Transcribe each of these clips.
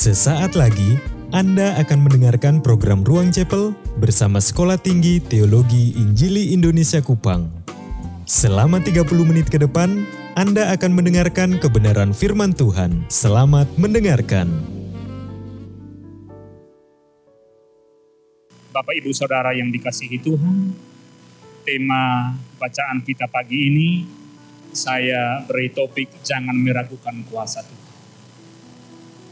Sesaat lagi Anda akan mendengarkan program Ruang Chapel bersama Sekolah Tinggi Teologi Injili Indonesia Kupang. Selama 30 menit ke depan, Anda akan mendengarkan kebenaran firman Tuhan. Selamat mendengarkan. Bapak Ibu Saudara yang dikasihi Tuhan, tema bacaan kita pagi ini saya beri topik jangan meragukan kuasa Tuhan.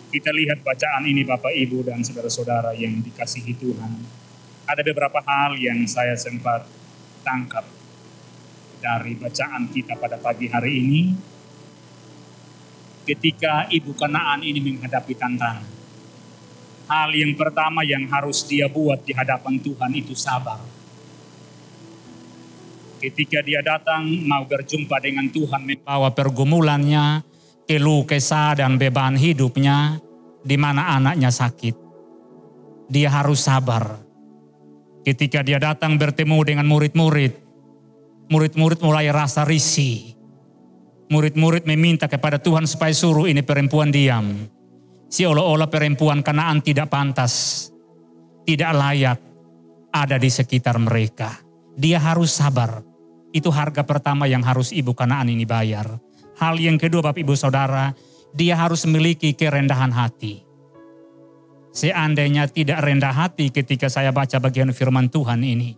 Kita lihat bacaan ini Bapak Ibu dan saudara-saudara yang dikasihi Tuhan. Ada beberapa hal yang saya sempat tangkap dari bacaan kita pada pagi hari ini. Ketika Ibu Kanaan ini menghadapi tantangan. Hal yang pertama yang harus dia buat di hadapan Tuhan itu sabar. Ketika dia datang mau berjumpa dengan Tuhan membawa pergumulannya, keluh kesah dan beban hidupnya di mana anaknya sakit. Dia harus sabar. Ketika dia datang bertemu dengan murid-murid, murid-murid mulai rasa risih. Murid-murid meminta kepada Tuhan supaya suruh ini perempuan diam. Seolah-olah perempuan kanaan tidak pantas, tidak layak ada di sekitar mereka. Dia harus sabar. Itu harga pertama yang harus ibu kanaan ini bayar. Hal yang kedua Bapak Ibu Saudara, dia harus memiliki kerendahan hati. Seandainya tidak rendah hati ketika saya baca bagian firman Tuhan ini,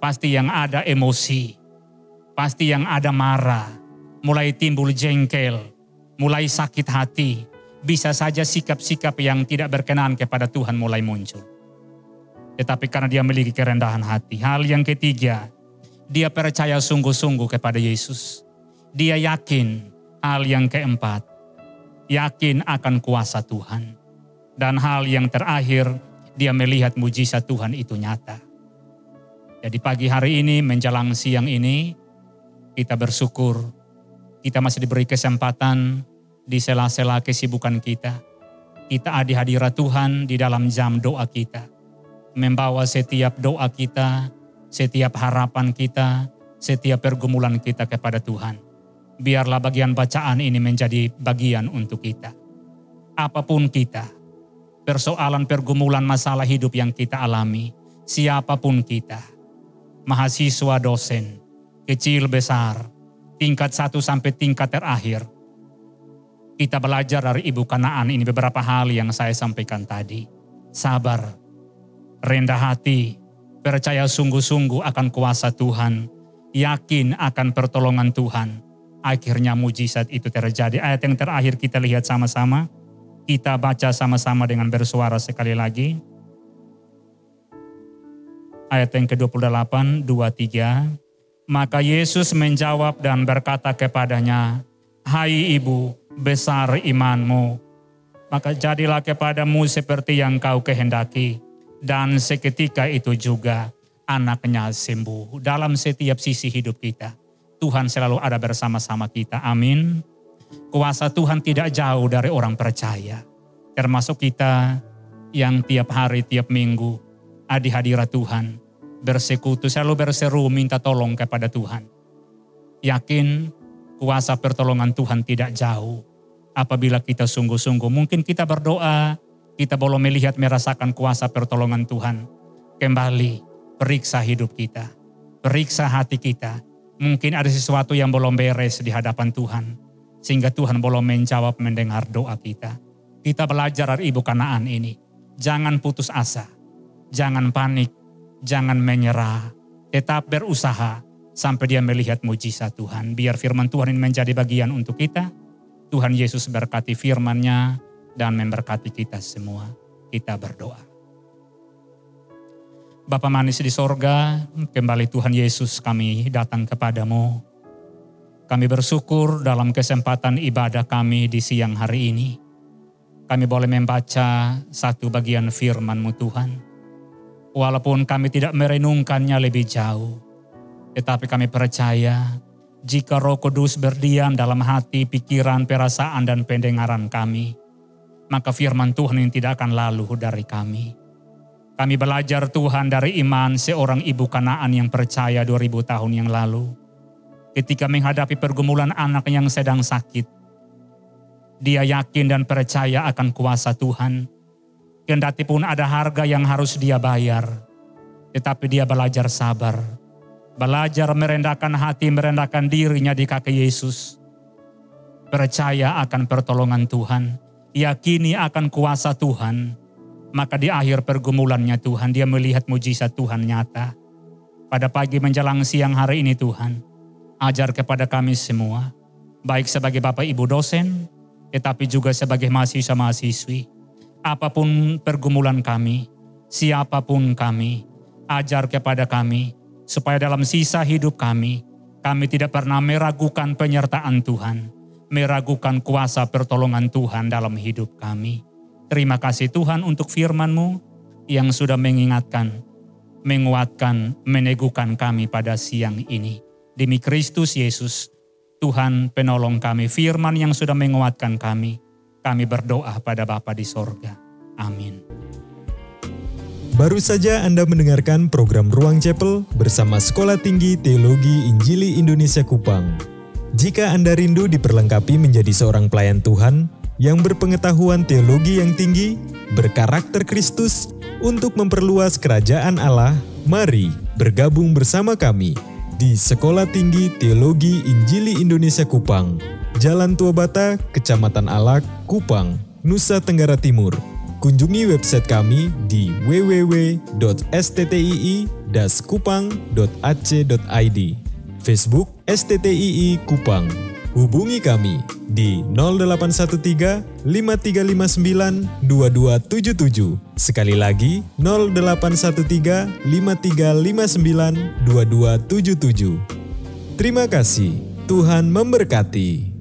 pasti yang ada emosi, pasti yang ada marah, mulai timbul jengkel, mulai sakit hati, bisa saja sikap-sikap yang tidak berkenan kepada Tuhan mulai muncul. Tetapi karena dia memiliki kerendahan hati. Hal yang ketiga, dia percaya sungguh-sungguh kepada Yesus. Dia yakin. Hal yang keempat, yakin akan kuasa Tuhan. Dan hal yang terakhir, dia melihat mujizat Tuhan itu nyata. Jadi pagi hari ini menjelang siang ini, kita bersyukur kita masih diberi kesempatan di sela-sela kesibukan kita. Kita ada hadirat Tuhan di dalam jam doa kita. Membawa setiap doa kita, setiap harapan kita, setiap pergumulan kita kepada Tuhan. Biarlah bagian bacaan ini menjadi bagian untuk kita. Apa pun kita, persoalan pergumulan masalah hidup yang kita alami, siapa pun kita, mahasiswa dosen, kecil besar, tingkat satu sampai tingkat terakhir, kita belajar dari Ibu Kanaan ini beberapa hal yang saya sampaikan tadi. Sabar, rendah hati, percaya sungguh-sungguh akan kuasa Tuhan, yakin akan pertolongan Tuhan. Akhirnya mujizat itu terjadi. Ayat yang terakhir kita lihat sama-sama. Kita baca sama-sama dengan bersuara sekali lagi. Ayat yang ke-28, 23. Maka Yesus menjawab dan berkata kepadanya, Hai ibu, besar imanmu, maka jadilah kepadamu seperti yang kau kehendaki. Dan seketika itu juga anaknya sembuh. Dalam setiap sisi hidup kita, Tuhan selalu ada bersama-sama kita. Amin. Kuasa Tuhan tidak jauh dari orang percaya. Termasuk kita yang tiap hari, tiap minggu ada hadirat Tuhan. Bersekutu, selalu berseru minta tolong kepada Tuhan. Yakin kuasa pertolongan Tuhan tidak jauh. Apabila kita sungguh-sungguh, mungkin kita berdoa, kita belum melihat merasakan kuasa pertolongan Tuhan. Kembali, periksa hidup kita, periksa hati kita. Mungkin ada sesuatu yang belum beres di hadapan Tuhan, sehingga Tuhan belum menjawab mendengar doa kita. Kita belajar dari Ibu Kanaan ini. Jangan putus asa, jangan panik, jangan menyerah, tetap berusaha, sampai dia melihat mujizat Tuhan. Biar firman Tuhan ini menjadi bagian untuk kita. Tuhan Yesus berkati firman-Nya dan memberkati kita semua. Kita berdoa. Bapa manis di sorga, kembali Tuhan Yesus kami datang kepadamu. Kami bersyukur dalam kesempatan ibadah kami di siang hari ini. Kami boleh membaca satu bagian firman-Mu Tuhan. Walaupun kami tidak merenungkannya lebih jauh, tetapi kami percaya jika Roh Kudus berdiam dalam hati, pikiran, perasaan, dan pendengaran kami, maka firman Tuhan ini tidak akan lalu dari kami. Kami belajar Tuhan dari iman seorang ibu kanaan yang percaya 2000 tahun yang lalu. Ketika menghadapi pergumulan anak yang sedang sakit, Dia yakin dan percaya akan kuasa Tuhan. Kendati pun ada harga yang harus dia bayar, tetapi dia belajar sabar. Belajar merendahkan hati, merendahkan dirinya di kaki Yesus. Percaya akan pertolongan Tuhan, yakini akan kuasa Tuhan, maka di akhir pergumulannya Tuhan, dia melihat mujizat Tuhan nyata. Pada pagi menjelang siang hari ini Tuhan, ajar kepada kami semua, baik sebagai Bapak Ibu dosen, tetapi juga sebagai mahasiswa-mahasiswi. Apa pun pergumulan kami, siapa pun kami, ajar kepada kami, supaya dalam sisa hidup kami, kami tidak pernah meragukan penyertaan Tuhan, meragukan kuasa pertolongan Tuhan dalam hidup kami. Terima kasih Tuhan untuk firman-Mu yang sudah mengingatkan, menguatkan, meneguhkan kami pada siang ini. Demi Kristus Yesus, Tuhan penolong kami, firman yang sudah menguatkan kami. Kami berdoa pada Bapa di sorga. Amin. Baru saja Anda mendengarkan program Ruang Chapel bersama Sekolah Tinggi Teologi Injili Indonesia Kupang. Jika Anda rindu diperlengkapi menjadi seorang pelayan Tuhan yang berpengetahuan teologi yang tinggi, berkarakter Kristus, untuk memperluas kerajaan Allah, mari bergabung bersama kami di Sekolah Tinggi Teologi Injili Indonesia Kupang, Jalan Tua Bata, Kecamatan Alak, Kupang, Nusa Tenggara Timur. Kunjungi website kami di www.sttii-kupang.ac.id. Facebook STTII Kupang. Hubungi kami di 0813 5359 2277. Sekali lagi 0813 5359 2277. Terima kasih. Tuhan memberkati.